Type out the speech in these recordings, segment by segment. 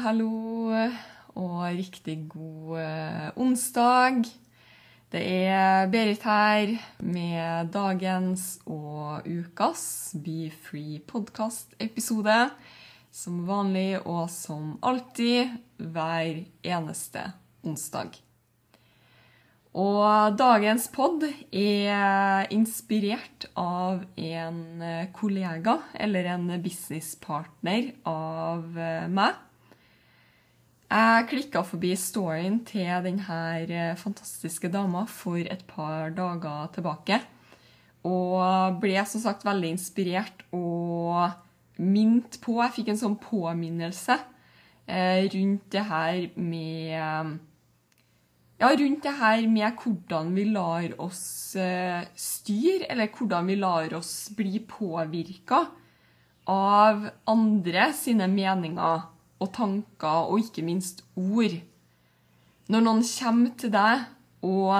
hallo, og riktig god eh, onsdag. Det er Berit her med dagens og ukas Be Free podcast-episode. Som vanlig og som alltid hver eneste onsdag. Og dagens pod er inspirert av en kollega eller en businesspartner av eh, meg. Jeg klikka forbi storyen til denne fantastiske dama for et par dager tilbake. Og ble som sagt veldig inspirert og minnet på Jeg fikk en sånn påminnelse eh, rundt det her med ja, rundt det her med hvordan vi lar oss eh, styre, eller hvordan vi lar oss bli påvirka av andre sine meninger og tanker, og ikke minst ord. Når noen kommer til deg og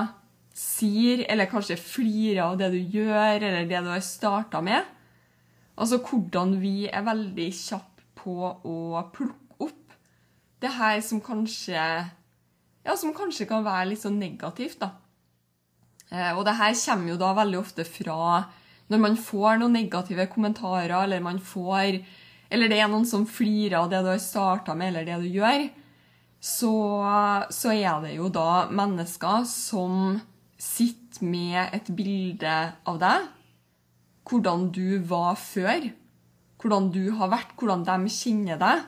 sier, eller kanskje flirer av det du gjør, eller det du har starta med, altså hvordan vi er veldig kjappe på å plukke opp det her som kanskje ja, som kanskje kan være litt sånn negativt, da. Eh, og det her kommer jo da veldig ofte fra når man får noen negative kommentarer, eller man får Eller det er noen som flirer av det du har starta med, eller det du gjør, så, så er det jo da mennesker som sitter med et bilde av deg, hvordan du var før, hvordan du har vært, hvordan de kjenner deg.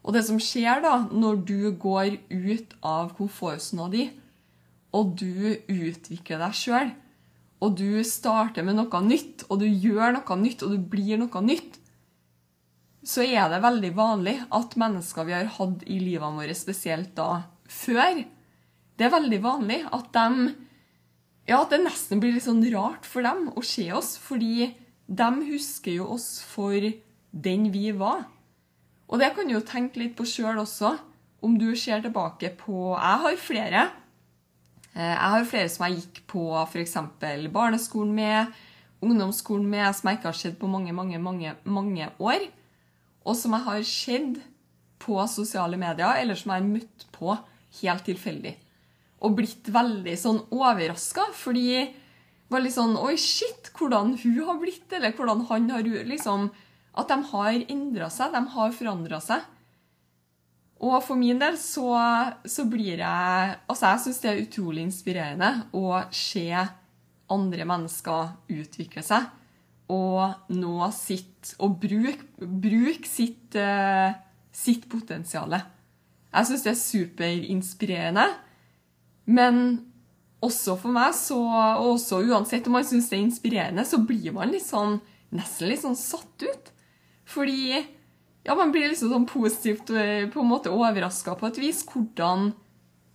Og det som skjer da, når du går ut av komfortsona di, og du utvikler deg sjøl, og du starter med noe nytt, og du gjør noe nytt, og du blir noe nytt, så er det veldig vanlig at mennesker vi har hatt i livene våre, spesielt da før, det er veldig vanlig at de Ja, at det nesten blir litt sånn rart for dem å se oss, fordi de husker jo oss for den vi var. Og det kan du jo tenke litt på sjøl også, om du ser tilbake på Jeg har flere. Eh, Jeg har flere som jeg gikk på f.eks. barneskolen med, ungdomsskolen med, som jeg ikke har sett på mange, mange, mange, mange år. Og som jeg har sett på sosiale medier, eller som jeg har møtt på helt tilfeldig. Og blitt veldig sånn overraska, fordi var litt sånn Oi, shit, hvordan hun har blitt, eller hvordan han har liksom at de har endra seg, de har forandra seg. Og for min del så, så blir jeg Altså, jeg syns det er utrolig inspirerende å se andre mennesker utvikle seg og nå sitt Og bruke bruk sitt, uh, sitt potensial. Jeg syns det er superinspirerende. Men også for meg, og også uansett om man syns det er inspirerende, så blir man litt sånn, nesten litt sånn satt ut. Fordi ja, man blir liksom sånn positivt på en måte overraska på et vis hvordan,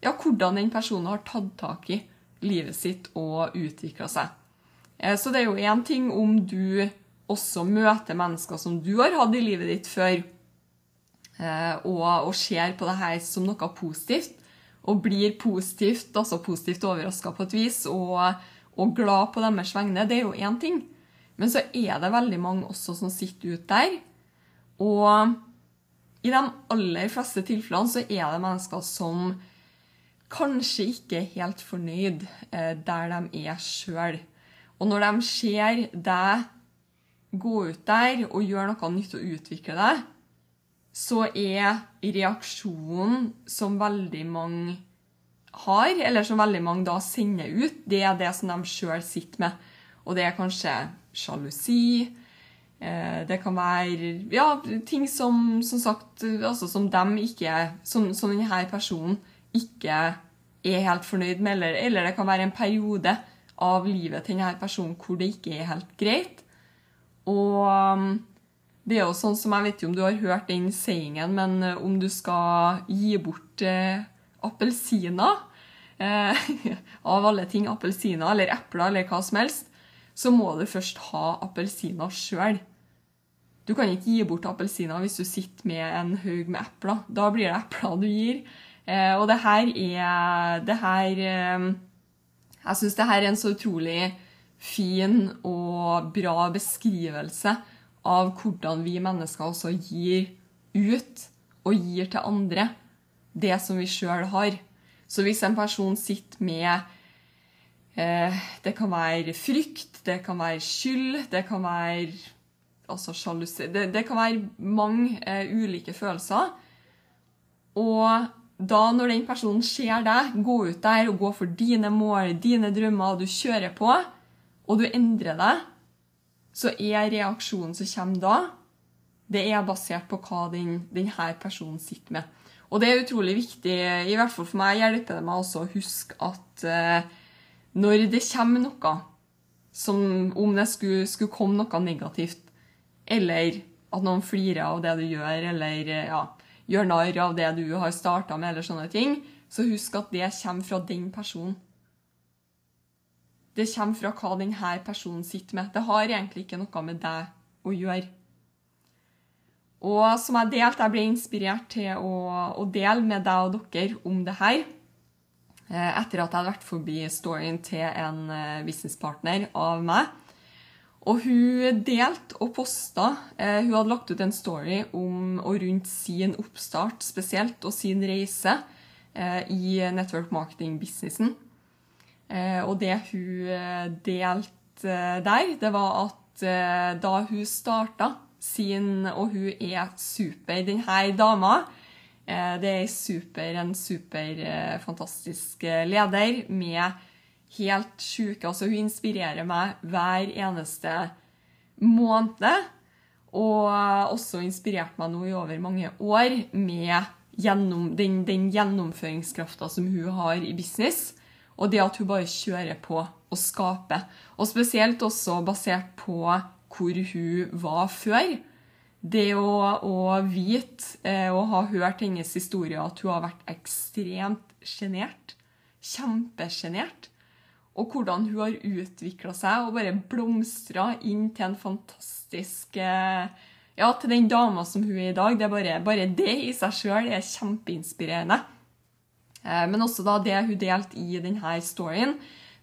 ja, hvordan den personen har tatt tak i livet sitt og utvikla seg. Så det er jo én ting om du også møter mennesker som du har hatt i livet ditt før, og, og ser på det her som noe positivt, og blir positivt, altså positivt overraska på et vis, og, og glad på deres vegne. Det er jo én ting. Men så er det veldig mange også som sitter ute der. Og i de aller fleste tilfellene så er det mennesker som kanskje ikke er helt fornøyd eh, der de er sjøl. Og når de ser deg gå ut der og gjøre noe nytt og utvikle deg, så er reaksjonen som veldig mange har, eller som veldig mange da sender ut, det er det som de sjøl sitter med. Og det er kanskje sjalusi. Det kan være ja, ting som som sagt, altså som dem ikke Som, som denne personen ikke er helt fornøyd med, eller, eller det kan være en periode av livet til denne personen hvor det ikke er helt greit. Og um, det er jo sånn som Jeg vet ikke om du har hørt den sayingen, men eh, om du skal gi bort eh, appelsiner eh, Av alle ting appelsiner eller epler eller hva som helst, så må du først ha appelsiner sjøl. Du kan ikke gi bort appelsiner hvis du sitter med en haug med epler. Da blir det epler du gir. Eh, og det her er det her, eh, Jeg syns det her er en så utrolig fin og bra beskrivelse av hvordan vi mennesker også gir ut og gir til andre det som vi sjøl har. Så hvis en person sitter med eh, Det kan være frykt, det kan være skyld, det kan være altså sjalusi det, det, kan være mange eh, ulike følelser. Og da, når den personen ser deg gå ut der og gå for dine mål, dine drømmer, og du kjører på, og du endrer deg, så er reaksjonen som kommer da, det er basert på hva den, denne personen sitter med. Og det er utrolig viktig, i hvert fall for meg hjelper det meg også å huske at eh, når det kommer noe som om det skulle, skulle komme noe negativt, eller at noen flirer av det du gjør, eller ja, gjør narr av det du har starta med, eller sånne ting, så husk at det kommer fra den personen. Det kommer fra hva denne personen sitter med. Det har egentlig ikke noe med deg å gjøre. Og som jeg delte, jeg ble inspirert til å, å dele med deg og dere om det her. Eh, etter at jeg hadde vært forbi storyen til en eh, businesspartner av meg. Og hun delte og posta eh, Hun hadde lagt ut en story om og rundt sin oppstart spesielt, og sin reise i network marketing-businessen. Og det hun delte der, det var at da hun starta sin Og hun er super. Denne dama det er super, en super fantastisk leder med helt sjuke. Altså, hun inspirerer meg hver eneste måned. Og også inspirert meg nå i over mange år med gjennom, den, den gjennomføringskrafta som hun har i business. Og det at hun bare kjører på og skaper. Og spesielt også basert på hvor hun var før. Det å, å vite eh, og ha hørt hennes historie, at hun har vært ekstremt sjenert. Kjempesjenert og hvordan hun har utvikla seg og bare blomstra inn til en fantastisk eh, Ja, til den dama som hun er i dag. Det bare, bare det i seg sjøl er kjempeinspirerende. Eh, men også da det hun delte i denne storyen,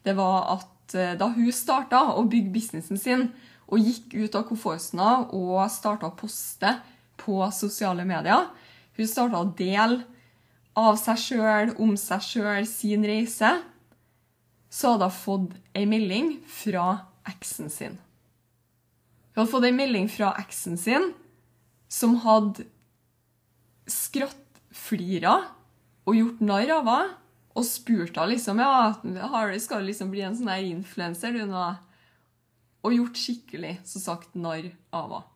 det var at eh, da hun starta å bygge businessen sin og gikk ut av komfortsona og starta å poste på sosiale medier Hun starta å dele av seg sjøl, om seg sjøl, sin reise så hadde hun fått ei melding fra eksen sin. Hun hadde fått ei melding fra eksen sin som hadde skrattflira og gjort narr av henne. Og spurt henne liksom ja, skal liksom bli en sånn her influenser du nå? Og gjort skikkelig som sagt narr av henne.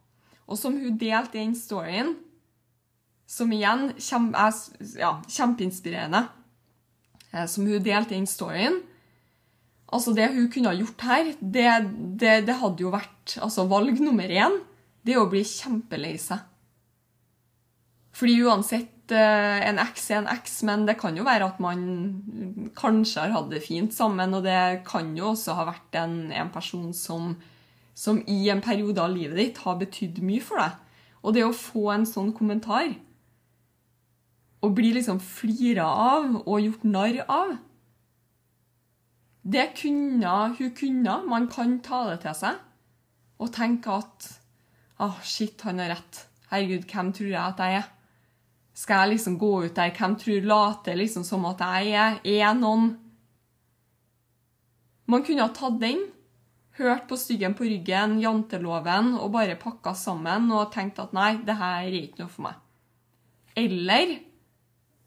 Og som hun delte den storyen, som igjen er ja, kjempeinspirerende, eh, som hun delte den storyen, Altså Det hun kunne ha gjort her, det, det, det hadde jo vært altså valg nummer én. Det å bli kjempelei seg. Fordi uansett eh, En eks er en eks, men det kan jo være at man kanskje har hatt det fint sammen. Og det kan jo også ha vært en, en person som, som, i en periode av livet ditt har betydd mye for deg. Og det å få en sånn kommentar, og bli liksom flira av og gjort narr av det kunne hun kunne. Man kan ta det til seg og tenke at oh, shit, han har rett. Herregud, hvem tror jeg at jeg er? Skal jeg liksom gå ut der? Hvem tror later liksom som at jeg er, er noen? Man kunne ha tatt den, hørt på Styggen på ryggen, janteloven, og bare pakka sammen og tenkt at nei, det her er ikke noe for meg. Eller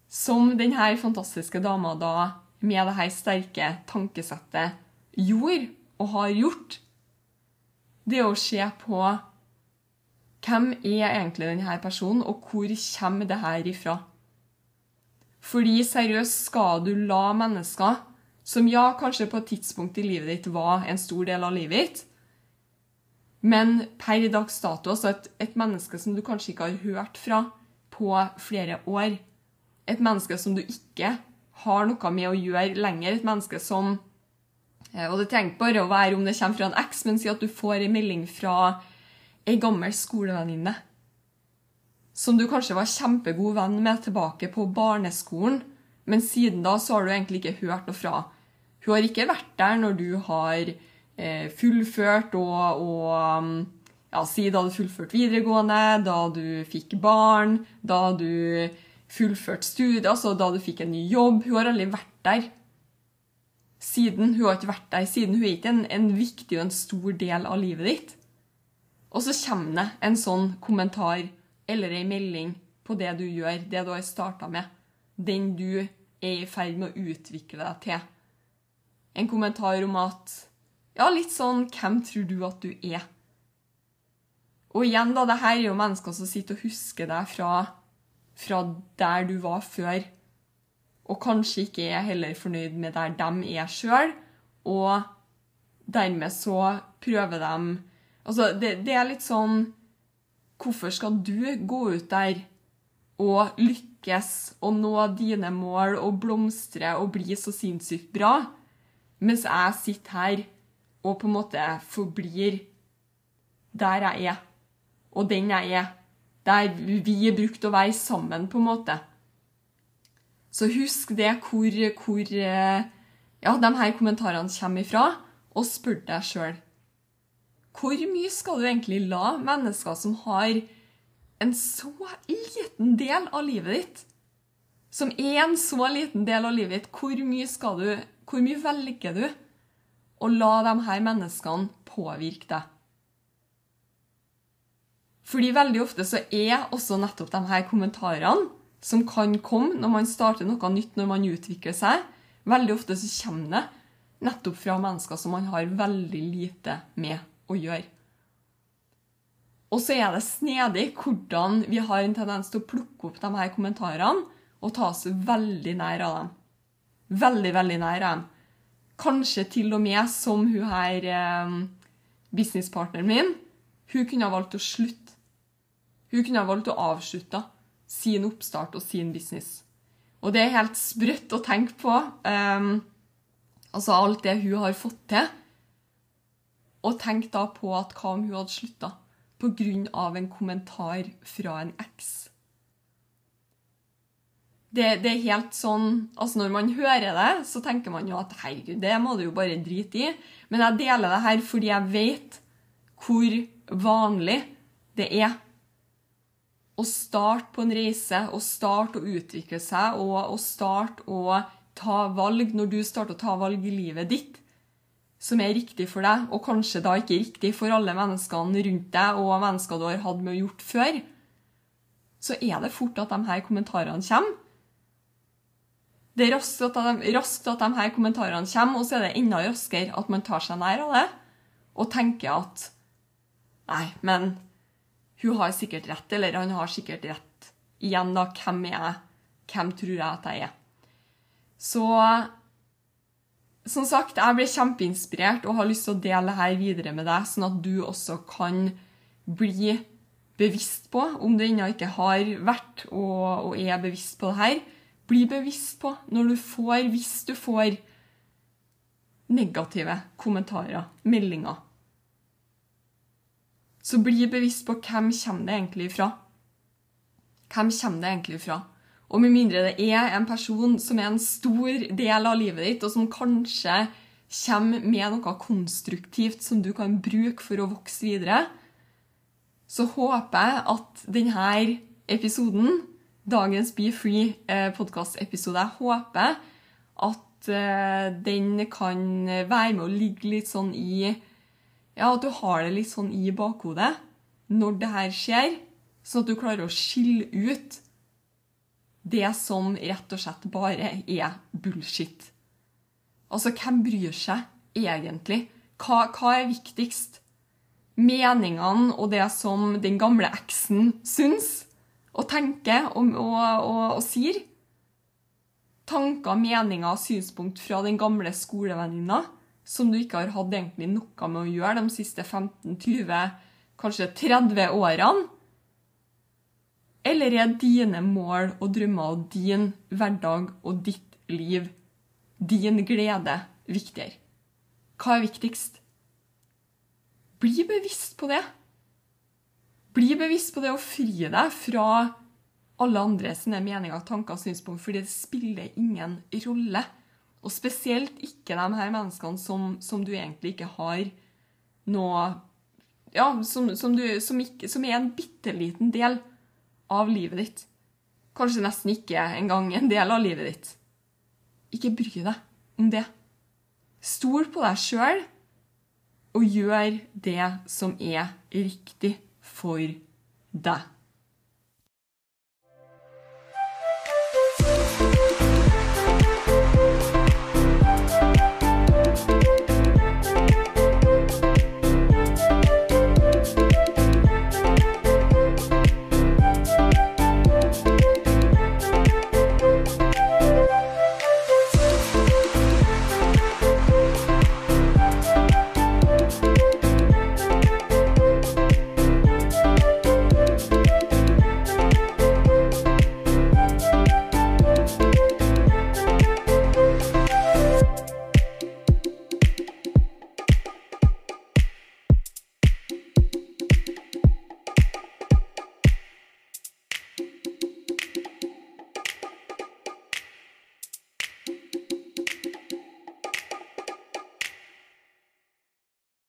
som denne fantastiske dama da med det her sterke tankesettet gjorde og har gjort, det å se på hvem er egentlig denne personen, og hvor kommer det her ifra? Fordi seriøst skal du la mennesker som ja, kanskje på et tidspunkt i livet ditt var en stor del av livet ditt, men per dags dato altså et, et menneske som du kanskje ikke har hørt fra på flere år, et menneske som du ikke har noe med å gjøre lenger, et menneske som eh, Og det trenger bare å være om det kommer fra en eks, men si at du får en melding fra ei gammel skolevenninne som du kanskje var kjempegod venn med tilbake på barneskolen, men siden da så har du egentlig ikke hørt noe fra. Hun har ikke vært der når du har eh, fullført og, og mm, ja, Si da du fullførte videregående, da du fikk barn, da du fullførte studier, altså da du fikk en ny jobb. Hun har aldri vært der. Siden hun har ikke vært der, siden hun er ikke en, en viktig og en stor del av livet ditt. Og så kommer det en sånn kommentar eller ei melding på det du gjør, det du har starta med. Den du er i ferd med å utvikle deg til. En kommentar om at Ja, litt sånn Hvem tror du at du er? Og igjen, da, det her er jo mennesker som sitter og husker deg fra, fra der du var før. Og kanskje ikke er heller fornøyd med der de er sjøl. Og dermed så prøver de Altså, det, det er litt sånn Hvorfor skal du gå ut der og lykkes og nå dine mål og blomstre og bli så sinnssykt bra, mens jeg sitter her og på en måte forblir der jeg er, og den jeg er, der vi er brukt å være sammen, på en måte. Så husk det hvor, hvor ja, de her kommentarene kommer ifra, og spør deg sjøl hvor mye skal du egentlig la mennesker som har en så liten del av livet ditt, som er en så liten del av livet ditt, hvor mye du Hvor mye velger du å la de her menneskene påvirke deg? Fordi veldig ofte så er også nettopp de her kommentarene som kan komme når man starter noe nytt, når man utvikler seg, veldig ofte så kommer det nettopp fra mennesker som man har veldig lite med å gjøre. Og så er det snedig hvordan vi har en tendens til å plukke opp de her kommentarene og ta oss veldig nær av dem. Veldig, veldig nær av dem. Kanskje til og med som hun her eh, businesspartneren min. Hun kunne ha valgt å slutte. Hun kunne ha valgt å avslutte sin oppstart og sin business. Og det er helt sprøtt å tenke på. Um, altså alt det hun har fått til. Og tenk da på at hva om hun hadde slutta pga. en kommentar fra en eks? Det, det, er helt sånn Altså, når man hører det, så tenker man jo at herregud, det må du jo bare drite i. Men jeg deler det her fordi jeg vet hvor vanlig det er å starte på en reise, og starte å utvikle seg og, og starte å ta valg når du starter å ta valg i livet ditt som er riktig for deg, og kanskje da ikke riktig for alle menneskene rundt deg og mennesker du har hatt med å gjort før, så er det fort at de her kommentarene kommer. Det er raskt at, de, raskt at de her kommentarene kommer, og så er det enda raskere at man tar seg nær av det og tenker at Nei, men hun har sikkert rett, eller han har sikkert rett. Igjen, da, hvem er jeg? Hvem tror jeg at jeg er? Så som sagt, jeg ble kjempeinspirert og har lyst til å dele dette videre med deg, sånn at du også kan bli bevisst på, om du ennå ikke har vært og, og, er bevisst på det her, bli bevisst på når du får, hvis du får negative kommentarer, meldinger. Så bli bevisst på hvem kommer det egentlig fra. Hvem kommer det egentlig fra? Og med mindre det er en person som er en stor del av livet ditt, og som kanskje kommer med noe konstruktivt som du kan bruke for å vokse videre, så håper jeg at denne episoden, dagens Be Free-podkast-episode, eh, jeg håper at eh, den kan være med å ligge litt sånn i Ja, at du har det litt sånn i bakhodet når det her skjer, sånn at du klarer å skille ut det som rett og slett bare er bullshit. Altså, hvem bryr seg egentlig? Hva, hva er viktigst? Meningene og det som den gamle eksen syns og tenker og, og, og, og sier? tanker, meninger og synspunkt fra den gamle skolevenninna som du ikke har hatt egentlig noe med å gjøre de siste 15-20, kanskje 30 årene? Eller er dine mål og drømmer og din hverdag og ditt liv, din glede, viktigere? Hva er viktigst? Bli bevisst på det. Bli bevisst på det å fri deg fra alle andre sine meninger, tanker og synspunkter, fordi det spiller ingen rolle. Og spesielt ikke de her menneskene som, som du egentlig ikke har noe Ja, som, som, du, som, ikke, som er en bitte liten del av livet ditt. Kanskje nesten ikke engang en del av livet ditt. Ikke bry deg om det. Stol på deg sjøl, og gjør det som er riktig for deg.